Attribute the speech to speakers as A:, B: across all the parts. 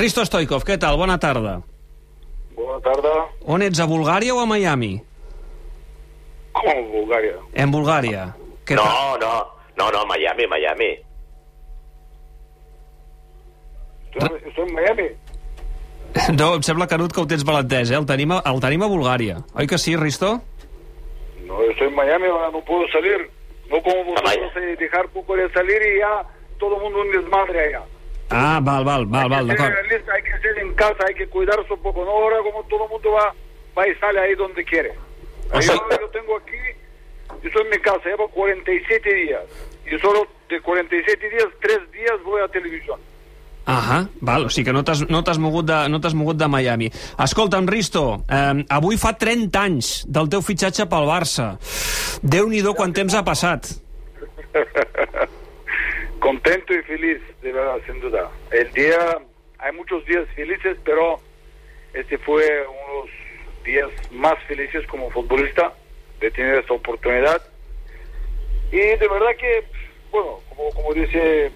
A: Risto Stoikov, què tal? Bona tarda.
B: Bona tarda.
A: On ets, a Bulgària o a Miami?
B: Com a Bulgària?
A: En Bulgària. Què
C: No,
A: tal?
C: no, no, no, Miami, Miami.
B: Estoy en Miami.
A: No, em sembla, Canut, que ho tens mal entès, eh? El tenim, a, el tenim a Bulgària. Oi que sí, Risto?
B: No, estoy en Miami, no puedo salir. No como vosotros eh, dejar poco de salir y ya todo el mundo un desmadre allá.
A: Ah, val, val, val, val,
B: hay, que ser
A: d'acord.
B: realista, hay que ser en casa, hay que cuidarse un poco. No ahora como todo el mundo va, va y sale ahí donde quiere.
A: O
B: yo,
A: sea-
B: yo tengo aquí, yo estoy en mi casa, llevo 47 días. Y solo de 47 días, 3 días voy a televisión.
A: Ahà, val, o sigui que no t'has no mogut, de, no mogut de Miami. Escolta'm, Risto, eh, avui fa 30 anys del teu fitxatge pel Barça. Déu-n'hi-do quant temps ha passat.
B: Sin duda. El día, hay muchos días felices, pero este fue uno de los días más felices como futbolista de tener esta oportunidad. Y de verdad que, bueno, como, dice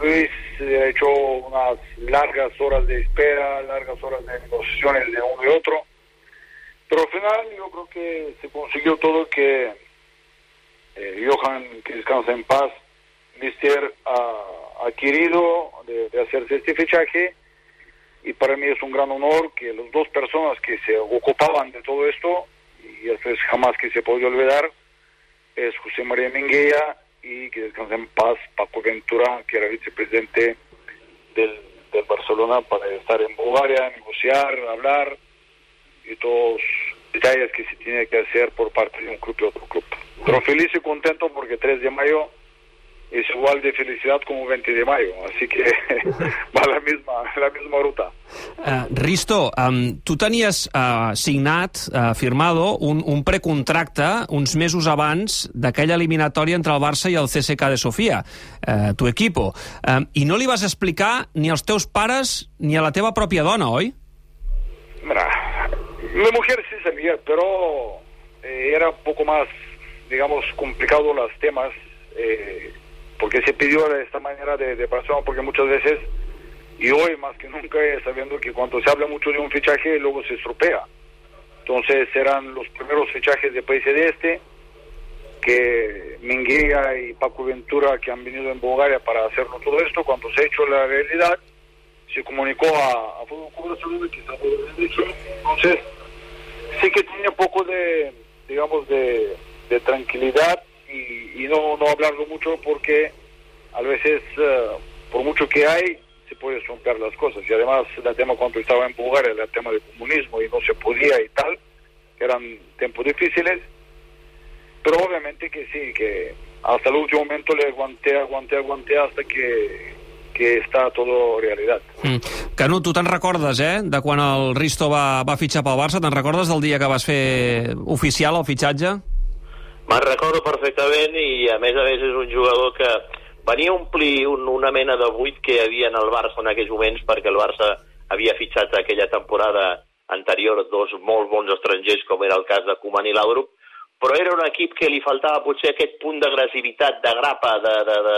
B: Luis, ha hecho unas largas horas de espera, largas horas de negociaciones de uno y otro. Pero al final yo creo que se consiguió todo que eh, Johan, que descansa en paz, Mister ha, ha querido de, de hacerse este fichaje y para mí es un gran honor que las dos personas que se ocupaban de todo esto y eso es jamás que se puede olvidar es José María Minguella y que descansa en paz Paco Ventura que era vicepresidente del, del Barcelona para estar en Bulgaria, negociar, hablar y todos los detalles que se tiene que hacer por parte de un club y otro club. Pero feliz y contento porque 3 de mayo es igual de felicidad como 20 de mayo, así que va la misma, la misma ruta.
A: Uh, Risto, um, tu tenies uh, signat, uh, firmado, un, un precontracte uns mesos abans d'aquella eliminatòria entre el Barça i el CSK de Sofia, uh, tu equipo. Um, I no li vas explicar ni als teus pares ni a la teva pròpia dona, oi?
B: Mira, mi mujer sí sabía, pero era un poco más, digamos, complicado los temas, eh, porque se pidió de esta manera de, de porque muchas veces, y hoy más que nunca, eh, sabiendo que cuando se habla mucho de un fichaje, luego se estropea. Entonces eran los primeros fichajes de país de este, que Minguilla y Paco Ventura, que han venido en Bulgaria para hacernos todo esto, cuando se ha hecho la realidad, se comunicó a, Fútbol Club que bien dicho. Entonces, sí que tenía poco de, digamos, de tranquilidad y, no, no hablarlo mucho porque a veces, eh, por mucho que hay, se puede romper las cosas. Y además, el tema cuando estaba en Bulgaria, el tema del comunismo y no se podía y tal, que eran tiempos difíciles. Pero obviamente que sí, que hasta el último momento le aguanté, aguanté, aguanté hasta que, que està todo realidad.
A: Mm. Canut, tu te'n recordes, eh?, de quan el Risto va, va fitxar pel Barça? Te'n recordes del dia que vas fer oficial el fitxatge?
C: Me'n recordo perfectament i a més a més és un jugador que venia a omplir un, una mena de buit que hi havia en el Barça en aquells moments perquè el Barça havia fitxat aquella temporada anterior dos molt bons estrangers com era el cas de Koeman i Laudrup però era un equip que li faltava potser aquest punt d'agressivitat, de grapa, de, de, de,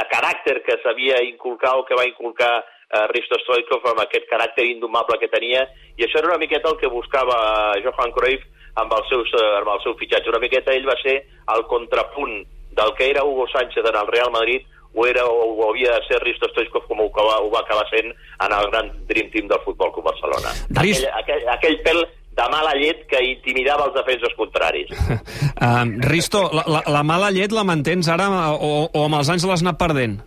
C: de caràcter que sabia inculcar o que va inculcar eh, Risto Stoikov amb aquest caràcter indomable que tenia. I això era una miqueta el que buscava Johan Cruyff amb el, seus, eh, amb el seu fitxatge. Una miqueta ell va ser el contrapunt del que era Hugo Sánchez en el Real Madrid o, era, o, o havia de ser Risto Stoikov com ho, acaba, ho va acabar sent en el gran Dream Team del Futbol Club Barcelona.
A: Rist-
C: Aquell, aquell, aquell pèl de mala llet que intimidava els defenses contraris.
A: Um, Risto, la, la, la mala llet la mantens ara o, o amb els anys l'has anat perdent?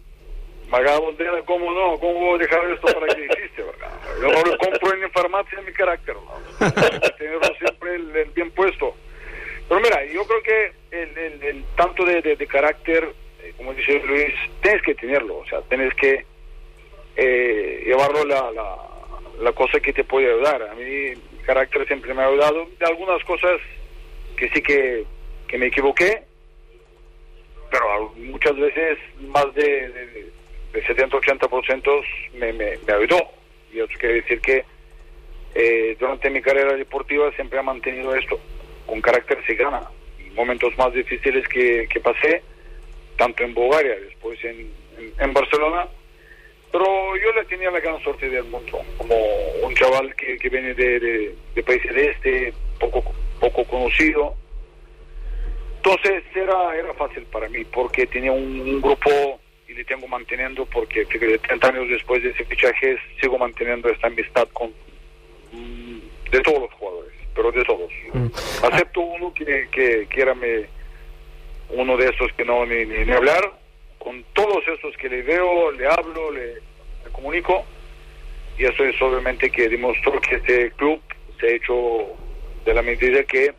B: Vagabundera, ¿cómo no? ¿Cómo voy a dejar esto para que existe? Yo no lo compro en farmacia mi carácter, ¿no? Tenerlo siempre el, bien puesto. Pero mira, yo creo que el, el, tanto de, de, carácter, eh, como dice Luis, tienes que tenerlo, o sea, tienes que eh, llevarlo la, la, la cosa que te puede ayudar. A mí mi carácter siempre me ha ayudado. De algunas cosas que sí que, que me equivoqué, pero muchas veces más de, de 70-80% me, me, me ayudó. Y eso quiere decir que eh, durante mi carrera deportiva siempre he mantenido esto. Con carácter se gana. Momentos más difíciles que, que pasé, tanto en Bulgaria, después en, en, Barcelona, Pero yo le tenía la gran suerte del mundo, como un chaval que, que viene de, de, países de este, poco, poco conocido. Entonces era, era fácil para mí, porque tenía un grupo y le tengo manteniendo, porque fíjate, 30 años después de ese fichaje sigo manteniendo esta amistad con mm, de todos los jugadores, pero de todos.
A: Mm.
B: Acepto uno que, que, que era mi- uno de esos que no ni, ni, ni hablar, con todos esos que le veo, le hablo, le, le comunico, y eso es obviamente que demostró que este club se ha hecho de la medida que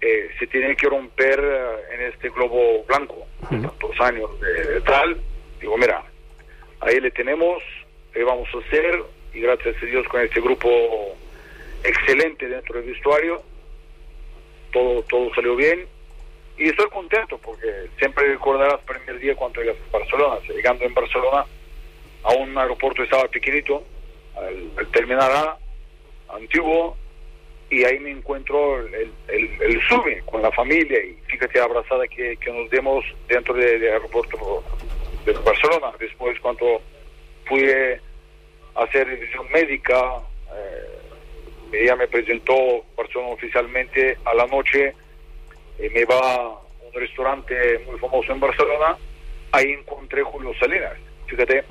B: eh, se tiene que romper eh, en este globo blanco de tantos años de, de tal. Digo, mira, ahí le tenemos, ahí vamos a hacer, y gracias a Dios con este grupo excelente dentro del vestuario, todo, todo salió bien. Y estoy contento porque siempre recordarás el primer día cuando llegas a Barcelona. Llegando en Barcelona, a un aeropuerto estaba pequeñito, al, al terminal A, antiguo, y ahí me encuentro el, el, sube con la familia y fíjate abrazada que, que nos demos dentro del de aeropuerto de Barcelona. Después cuando fui a hacer revisión médica, eh, ella me presentó Barcelona oficialmente a la noche, eh, me va a un restaurante muy famoso en Barcelona, ahí encontré Julio Salinas. Fíjate,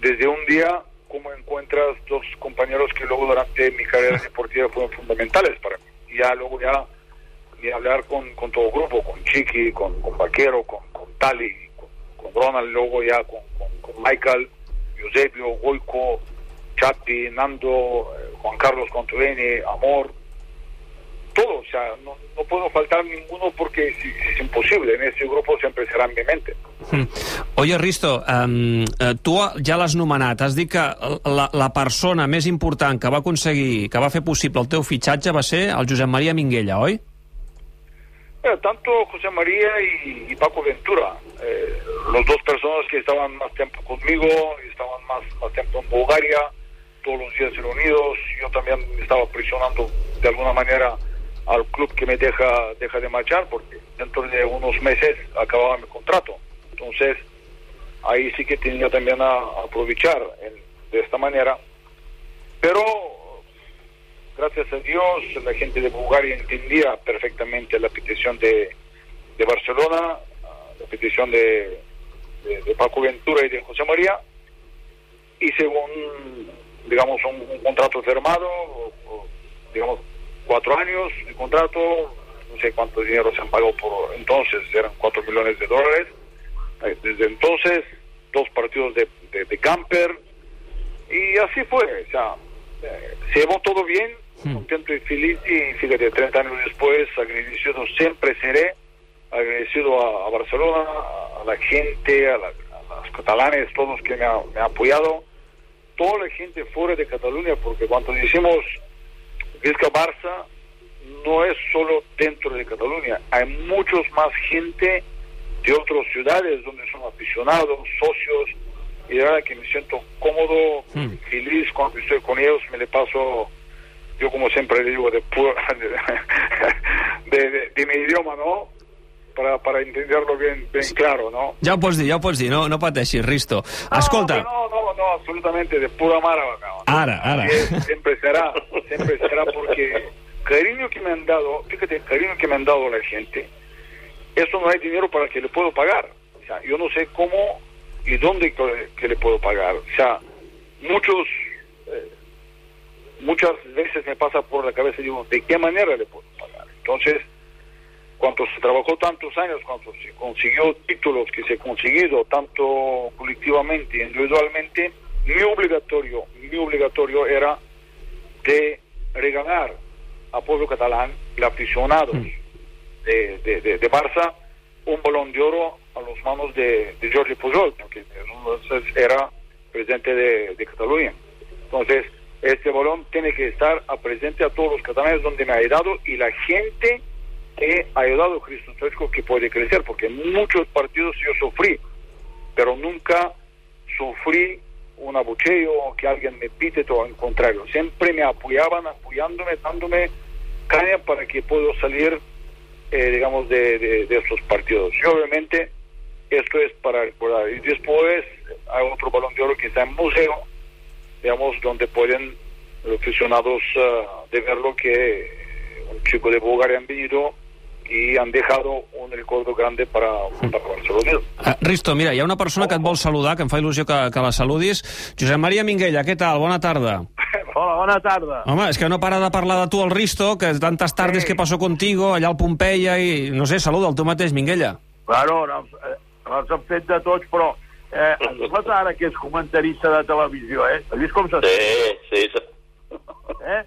B: desde un día cómo encuentras dos compañeros que luego durante mi carrera deportiva fueron fundamentales para mí. Y ya luego ya ni hablar con, con todo grupo, con Chiqui, con, con Vaquero, con, Tali, con, Ronald, luego ya con, Michael, Eusebio, Goico, Chapi, Nando, eh, Juan Carlos Contoveni, Amor, todo, o sea, no, no puedo faltar ninguno porque es, es imposible, en ese grupo siempre será en mi mente.
A: Mm. Oye, Risto, um, tu ja l'has nomenat. Has dit que la, la persona més important que va aconseguir, que va fer possible el teu fitxatge va ser el Josep Maria Minguella, oi?
B: Eh, tanto José María y, y Paco Ventura, eh, los dos personas que estaban más tiempo conmigo, estaban más, más tiempo en Bulgaria, todos los días reunidos, yo también estaba presionando de alguna manera al club que me deja, deja de marchar, porque dentro de unos meses acababa mi contrato. Entonces, ahí sí que tenía también a, aprovechar en- de esta manera. Pero, gracias a Dios, la gente de Bulgaria entendía perfectamente la petición de, de Barcelona, la petición de, de- Paco Ventura y de José María, y según, digamos, un, contrato firmado, digamos, cuatro años de contrato, no sé cuánto dinero se han pagado por entonces, eran cuatro millones de dólares. Desde entonces, dos partidos de, de, de camper, y así fue, o sea, eh, se llevó todo bien, contento y feliz, y fíjate, 30 años después, agradecido siempre seré, agradecido a, a Barcelona, a, a la gente, a, la- a los catalanes, todos que me han ha apoyado, toda la gente fuera de Cataluña, porque cuando decimos Vizca Barça, no es solo dentro de Cataluña, hay muchos más gente de otras ciudades donde son aficionados, socios, y de verdad que me siento cómodo,
A: Mm.
B: feliz cuando estoy con ellos, me le paso, yo como siempre le digo, de, de, de- de mi idioma, ¿no? Para, para entenderlo bien, bien claro, ¿no?
A: Ja ho pots dir, ja ho pots dir, no, no pateixis, Risto. Escolta,
B: No, no, no, absolutamente, de pura mara. no.
A: ara, ara.
B: Siempre será, siempre será porque cariño que me han dado, fíjate, cariño que me han dado la gente, eso no hay dinero para que le puedo pagar. O sea, yo no sé cómo y dónde que, le puedo pagar. O sea, muchos, eh, muchas veces me pasa por la cabeza y digo, ¿de qué manera le puedo pagar? Entonces, cuando se trabajó tantos años, cuando se consiguió títulos que se ha conseguido, tanto colectivamente individualmente, mi obligatorio, mi obligatorio era de regalar a pueblo catalán y aficionados de, de, de, de Barça un balón de oro a las manos de, de Jordi Pujol, que entonces era presidente de, de Cataluña. Entonces, este balón tiene que estar a presente a todos los catalanes donde me ha ayudado y la gente ha ayudado a Cristo Fresco que puede crecer, porque en muchos partidos yo sufrí, pero nunca sufrí un abucheo o que alguien me pite, todo al contrario. Siempre me apoyaban, apoyándome, dándome caña para que puedo salir, eh, digamos, de, de, de estos partidos. Y obviamente esto es para recordar. Y después hay otro balón de oro que está en museo, digamos, donde pueden los aficionados uh, de verlo que un chico de Bulgaria han venido i han dejado un recordo grande para, para Barcelona.
A: Uh, Risto, mira, hi ha una persona que et vol saludar, que em fa il·lusió que, que la saludis. Josep Maria Minguella, què tal? Bona tarda.
D: Hola, bona tarda.
A: Home, és que no para de parlar de tu el Risto, que tantes tardes sí. que passó contigo, allà al Pompeia, i no sé, saluda el tu mateix, Minguella.
D: Bueno, no, eh, els hem fet de tots, però eh, has ara que és comentarista de televisió, eh? Has vist com se
C: Sí, sí.
D: Eh?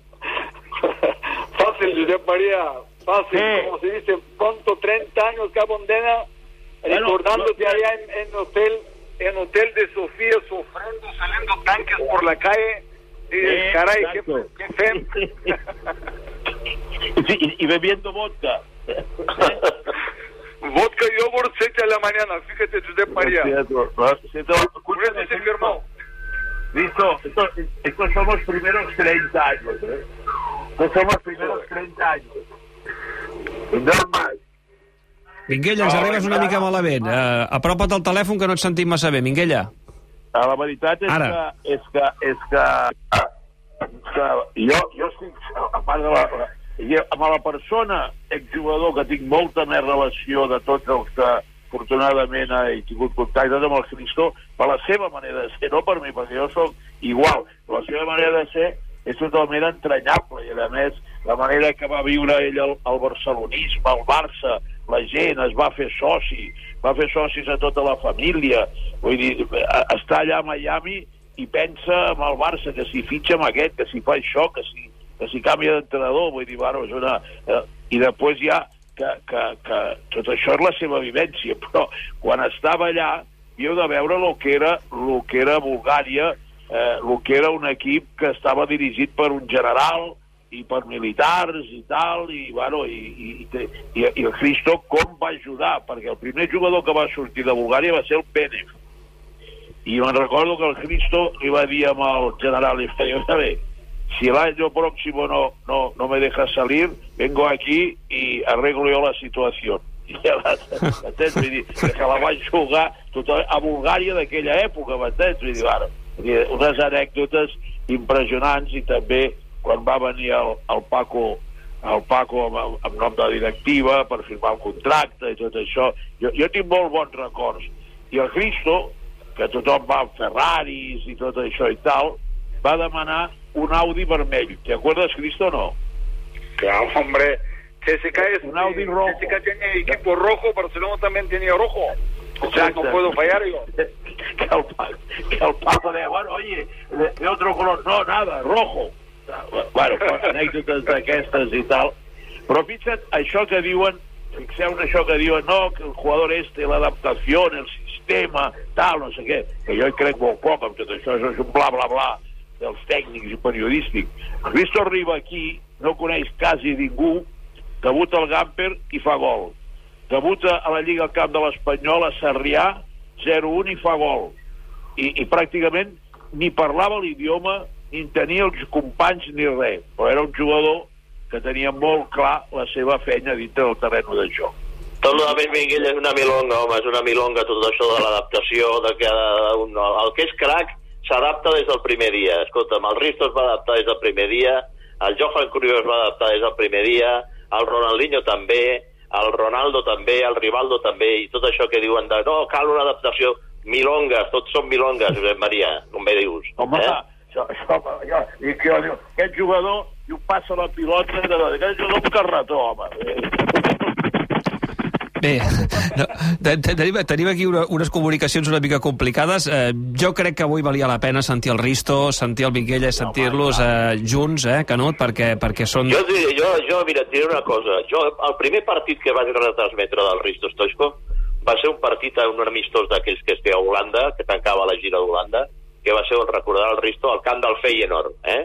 B: Fácil, Josep María, fácil,
D: Sí.
B: como se dice, pronto 30 años Cabondena,
D: Bueno,
B: recordándote
D: no-
B: allá en, en hotel en hotel de Sofía, sufriendo, saliendo tanques por la calle, y caray, qué, qué fem.
D: Sí, y, y bebiendo vodka.
B: Vodka y yogurt seca a la mañana, fíjate, Josep María. Por eso se firmó.
D: Listo, estos son los primeros 30 años, ¿eh? Los primeros 30 años. No más.
A: Minguella, ens arribes una mica malament. Uh, apropa't al telèfon que no et sentim massa bé, Minguella.
D: Ah, La veritat és
A: Ara.
D: que, és que, és que, és que jo, jo estic, a part de la, jo, amb la persona exjugador que tinc molta més relació de tots els que afortunadament he tingut contacte amb el Cristo per la seva manera de ser, no per mi, perquè jo sóc igual, la seva manera de ser és totalment entranyable i a més la manera que va viure ell el, el barcelonisme, el Barça la gent es va fer soci va fer socis a tota la família. Vull dir, està allà a Miami i pensa en el Barça que si fitxa amb aquest, que si fa això que si, que si canvia d'entrenador. Vull dir, bueno, és una... Eh, i després ja que, que, que tot això és la seva vivència. Però quan estava allà havíeu de veure el que era, lo que era Bulgària eh, el que era un equip que estava dirigit per un general i per militars i tal, i, bueno, i, i, i, i, i el Cristo com va ajudar, perquè el primer jugador que va sortir de Bulgària va ser el Pérez. I me'n recordo que el Cristo li va dir amb el general, "Oye, bé, si el año próximo no, no, no me dejas salir, vengo aquí y arreglo yo la situación. I llavors, m'entens? Vull dir, que la van jugar total, a Bulgària d'aquella època, m'entens? Vull dir, bueno, unes anècdotes impressionants i també quan va venir el, el Paco el Paco amb, amb, nom de directiva per firmar el contracte i tot això jo, jo tinc molt bons records i el Cristo, que tothom va amb Ferraris i tot això i tal va demanar un Audi vermell ¿te acuerdas Cristo o no?
B: Claro, hombre. CSK es
D: Un Audi rojo.
B: CSK tiene equipo rojo, Barcelona también tenía rojo. Entonces
D: Exacto.
B: no puedo fallar yo.
D: que el, que el Paco deia, bueno, oye, de, de otro color, no, nada, rojo. Bueno, anècdotes d'aquestes i tal. Però fixa't, això que diuen, fixeu això que diuen, no, que el jugador este, l'adaptació, el sistema, tal, no sé què, que jo hi crec molt poc amb tot això, això és un bla, bla, bla dels tècnics i periodístics. Cristo arriba aquí, no coneix quasi ningú, debuta al Gamper i fa gol. Debuta a la Lliga al Camp de l'Espanyol a Sarrià, 0-1 i fa gol. I, I pràcticament ni parlava l'idioma, ni tenia els companys ni res. Però era un jugador que tenia molt clar la seva feina dintre del terreny de joc.
C: Tot el més Minguell és una milonga, home, és una milonga tot això de l'adaptació, de que eh, un, el que és crac s'adapta des del primer dia. Escolta'm, el Risto es va adaptar des del primer dia, el Johan Cruyff es va adaptar des del primer dia, el Ronaldinho també, el Ronaldo també, el Rivaldo també, i tot això que diuen de no, cal una adaptació, milongues, tots són milongues, Josep Maria, com bé dius.
D: Home,
C: eh?
D: Això, això, això, i que jo diu, aquest jugador diu, passa la pilota, de, de, aquest jugador un carretó, home. Eh,
A: Bé, no, te- te- tenim, tenim aquí una, unes comunicacions una mica complicades. Eh, jo crec que avui valia la pena sentir el Risto, sentir el Minguella i sentir-los eh, junts, eh, Canut, perquè, perquè són...
C: Jo, jo, jo, mira, et diré una cosa. Jo, el primer partit que vaig retransmetre del Risto Stoichkov va ser un partit, un amistós d'aquells que es feia a Holanda, que tancava la gira d'Holanda, que va ser on recordar el Risto al camp del Feyenoord, eh?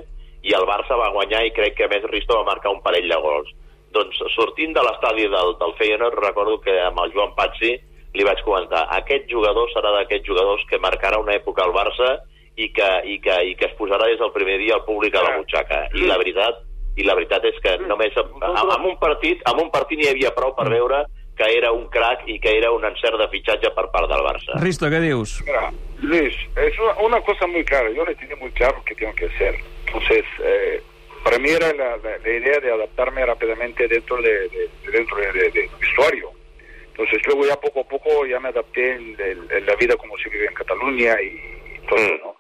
C: I el Barça va guanyar i crec que a més Risto va marcar un parell de gols. Doncs sortint de l'estadi del, del Feyenoord, recordo que amb el Joan Pazzi li vaig comentar, aquest jugador serà d'aquests jugadors que marcarà una època al Barça i que, i que, i que es posarà des del primer dia al públic a la butxaca. I la veritat i la veritat és que només amb, amb, amb un partit amb un partit n'hi havia prou per veure que era un crack i que era un encert de fitxatge per part del Barça.
A: Risto, què dius?
B: Mira, Luis, es una, una cosa muy clara. Yo le tenía muy claro que tengo que hacer. Entonces, eh, para mí era la, la- la idea de adaptarme rápidamente dentro de, de- de- dentro de, de- del vestuario. Entonces, luego ya poco a poco ya me adapté en, en- en la vida como se vive en Cataluña y, y todo,
C: Mm.
B: ¿no?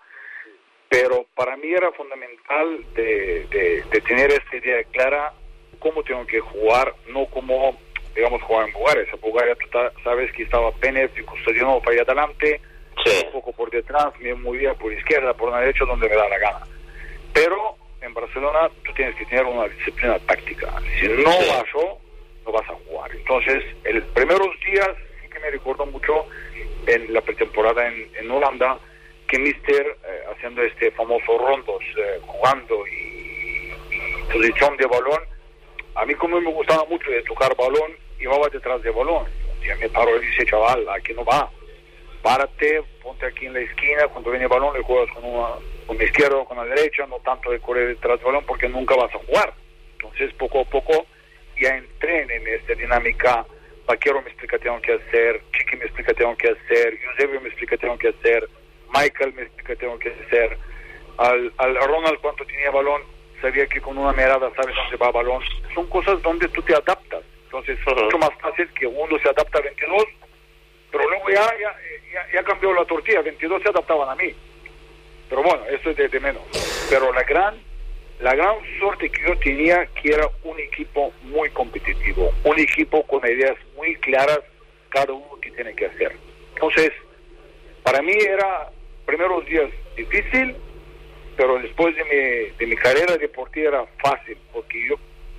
B: Pero para mí era fundamental de, de- de tener esta idea clara cómo tengo que jugar, no como, digamos, jugar en Bulgaria. En Bulgaria tú sabes que estaba Pérez y para allá adelante,
C: Sí,
B: un poco por detrás, me movía por izquierda, por la derecha, donde me da la gana. Pero en Barcelona tú tienes que tener una disciplina táctica. Si no
C: Sí.
B: vas yo, no vas a jugar. Entonces, el primeros días sí que me recuerdo mucho en la pretemporada en, en Holanda que Mister, eh, haciendo este famoso rondos, eh, jugando y, y posición de balón, a mí como me gustaba mucho de tocar balón, iba detrás de balón. Ya me paró y dice, chaval, aquí no va. Párate, ponte aquí en la esquina, cuando viene el balón le juegas con, una, con la izquierda o con la derecha, no tanto de correr detrás del balón porque nunca vas a jugar. Entonces poco a poco ya entré en esta dinámica, Vaquero me explica tengo que hacer, Chiqui me explica tengo que hacer, Eusebio me explica tengo que hacer, Michael me explica tengo que hacer, al, al Ronald cuando tenía balón sabía que con una mirada sabes dónde va el balón, son cosas donde tú te adaptas, entonces mucho más fácil que uno se adapta a 22 pero luego ya, ya, ya, ya cambió la tortilla, 22 se adaptaban a mí. Pero bueno, eso es de, de menos. Pero la gran, la gran suerte que yo tenía que era un equipo muy competitivo, un equipo con ideas muy claras, cada uno que tiene que hacer. Entonces, para mí era primeros días difícil, pero después de mi, de mi carrera deportiva era fácil, porque yo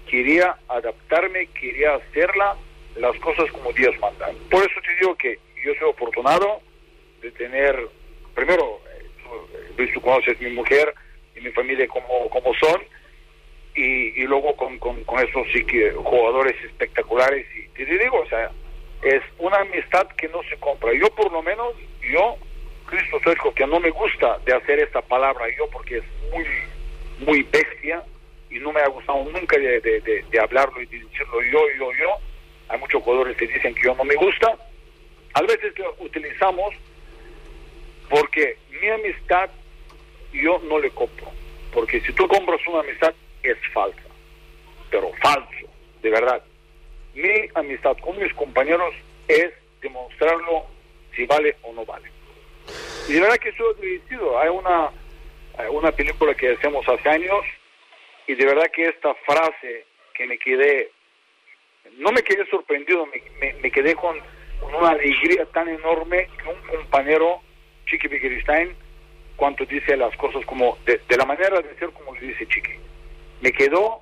B: quería adaptarme, quería hacerla las cosas como Dios manda. Por eso te digo que yo soy afortunado de tener, primero, eh, tú, eh, Luis, tú conoces mi mujer y mi familia como, como son, y, y luego con, con, con sí que jugadores espectaculares, y te digo, o sea, es una amistad que no se compra. Yo por lo menos, yo, Cristo Sergio, que no me gusta de hacer esta palabra yo porque es muy, muy bestia y no me ha gustado nunca de, hablarlo y de decirlo yo, yo, yo. Hay muchos jugadores que dicen que yo no me gusta. A veces lo utilizamos porque mi amistad yo no le compro. Porque si tú compras una amistad es falsa, pero falso, de verdad. Mi amistad con mis compañeros es demostrarlo si vale o no vale. Y de verdad que soy agradecido. Hay una, hay una película que hacemos hace años y de verdad que esta frase que me quedé, no me quedé sorprendido, me, me- me quedé con, con una alegría tan enorme que un compañero, Chiqui Begiristain, cuando dice las cosas como, de, de la manera de ser como le dice Chiqui. Me quedó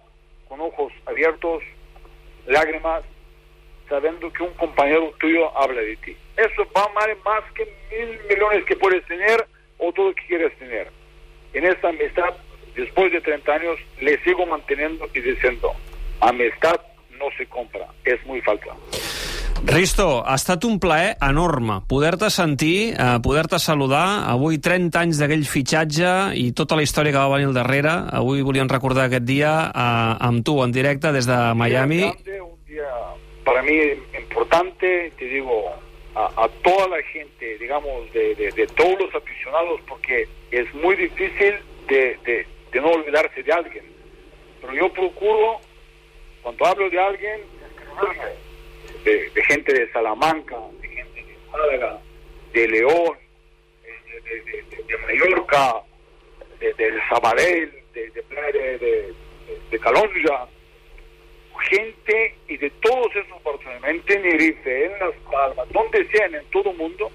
B: con ojos abiertos, lágrimas, sabiendo que un compañero tuyo habla de ti. Eso va a valer más que mil millones que puedes tener o todo lo que quieres tener. En esta amistad, después de 30 años, le sigo manteniendo y diciendo, amistad no se compra, es muy falsa.
A: Risto, ha estat un plaer enorme poder-te sentir, eh, poder-te saludar. Avui 30 anys d'aquell fitxatge i tota la història que va venir al darrere. Avui volíem recordar aquest dia eh, amb tu en directe des de Miami.
B: Un grande, un día para mí importante, te digo, a, a toda la gente, digamos, de, de- de todos los aficionados, porque es muy difícil de, de- de no olvidarse de alguien. Pero yo procuro, cuando hablo de alguien, de, gente de Salamanca, de gente de Málaga, de León, de, de- de- Mallorca, de, del Sabadell, de, de, de, Calonja, gente y de todos esos partidos, en Tenerife, en Las Palmas, donde sean, en todo el mundo,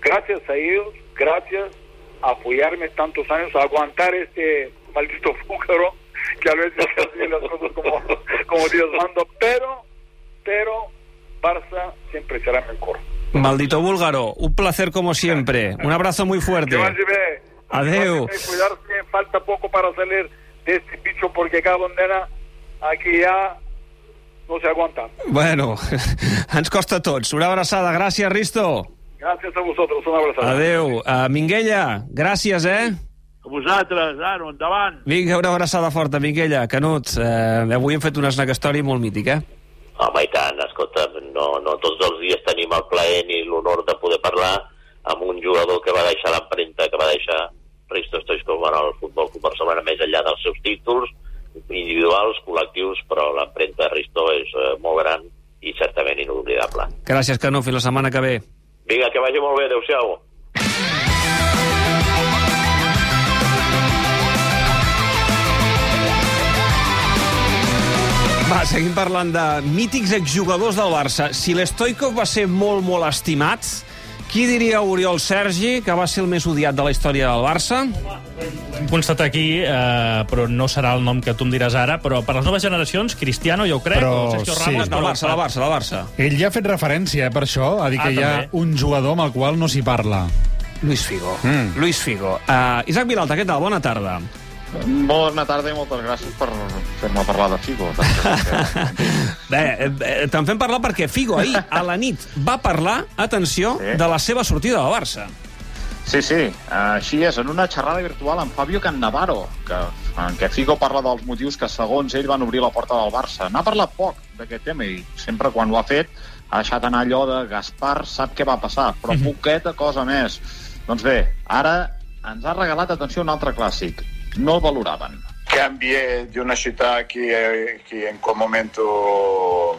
B: gracias a ellos, gracias apoyarme tantos años, a aguantar este maldito fúcaro, que a veces hace las cosas como, como Dios manda, pero, pero Barça siempre será mejor.
A: Maldito búlgaro, un placer como siempre. Un abrazo muy fuerte. Adeu.
B: Cuidarse, falta poco para salir de este bicho porque cada bandera aquí ya no se aguanta.
A: Bueno, ens costa a tots. Una abraçada. Gràcies, Risto.
B: Gracias a vosotros, una abraçada.
A: Adeu. Uh, Minguella, gràcies, eh?
D: A vosaltres, Aro, endavant.
A: Vinga, una abraçada forta, Minguella. Canut, eh, avui hem fet un snack story molt mític, eh?
C: Home, i tant, escolta, no, no tots els dies tenim el plaer ni l'honor de poder parlar amb un jugador que va deixar l'empremta que va deixar Risto Stoichkov en el Futbol Club Barcelona més enllà dels seus títols individuals, col·lectius, però l'empremta de Risto és eh, molt gran i certament inoblidable.
A: Gràcies, Cano. Fins la setmana que ve.
C: Vinga, que vagi molt bé. Adéu-siau.
A: Va, seguim parlant de mítics exjugadors del Barça. Si l'Stoikov va ser molt, molt estimat, qui diria Oriol Sergi, que va ser el més odiat de la història del Barça?
E: Hem constatat aquí, eh, però no serà el nom que tu em diràs ara, però per les noves generacions, Cristiano, jo ho crec,
F: Però
E: o Sergio
F: sí.
E: Ramos...
A: Del Barça, del Barça, del Barça.
F: Ell ja ha fet referència, eh, per això, a dir
E: Ah,
F: que hi ha
E: també.
F: un jugador amb el qual no s'hi parla.
A: Luis Figo.
F: Mm.
A: Luis Figo. Uh, Isaac Vilalta, què tal? Bona tarda.
G: Bona tarda i moltes gràcies per fer-me parlar de Figo.
A: Bé, eh, eh, te'n fem parlar perquè Figo ahir a la nit va parlar, atenció,
G: Sí.
A: de la seva sortida del Barça.
G: Sí, sí, així és, en una xerrada virtual amb Fabio Cannavaro, que, en què Figo parla dels motius que, segons ell, van obrir la porta del Barça. N'ha parlat poc d'aquest tema i sempre quan ho ha fet ha deixat anar allò de Gaspar sap què va passar, però poqueta cosa més. Doncs bé, ara ens ha regalat, atenció, un altre clàssic. No valoraven.
H: Cambié de una città che, che in quel momento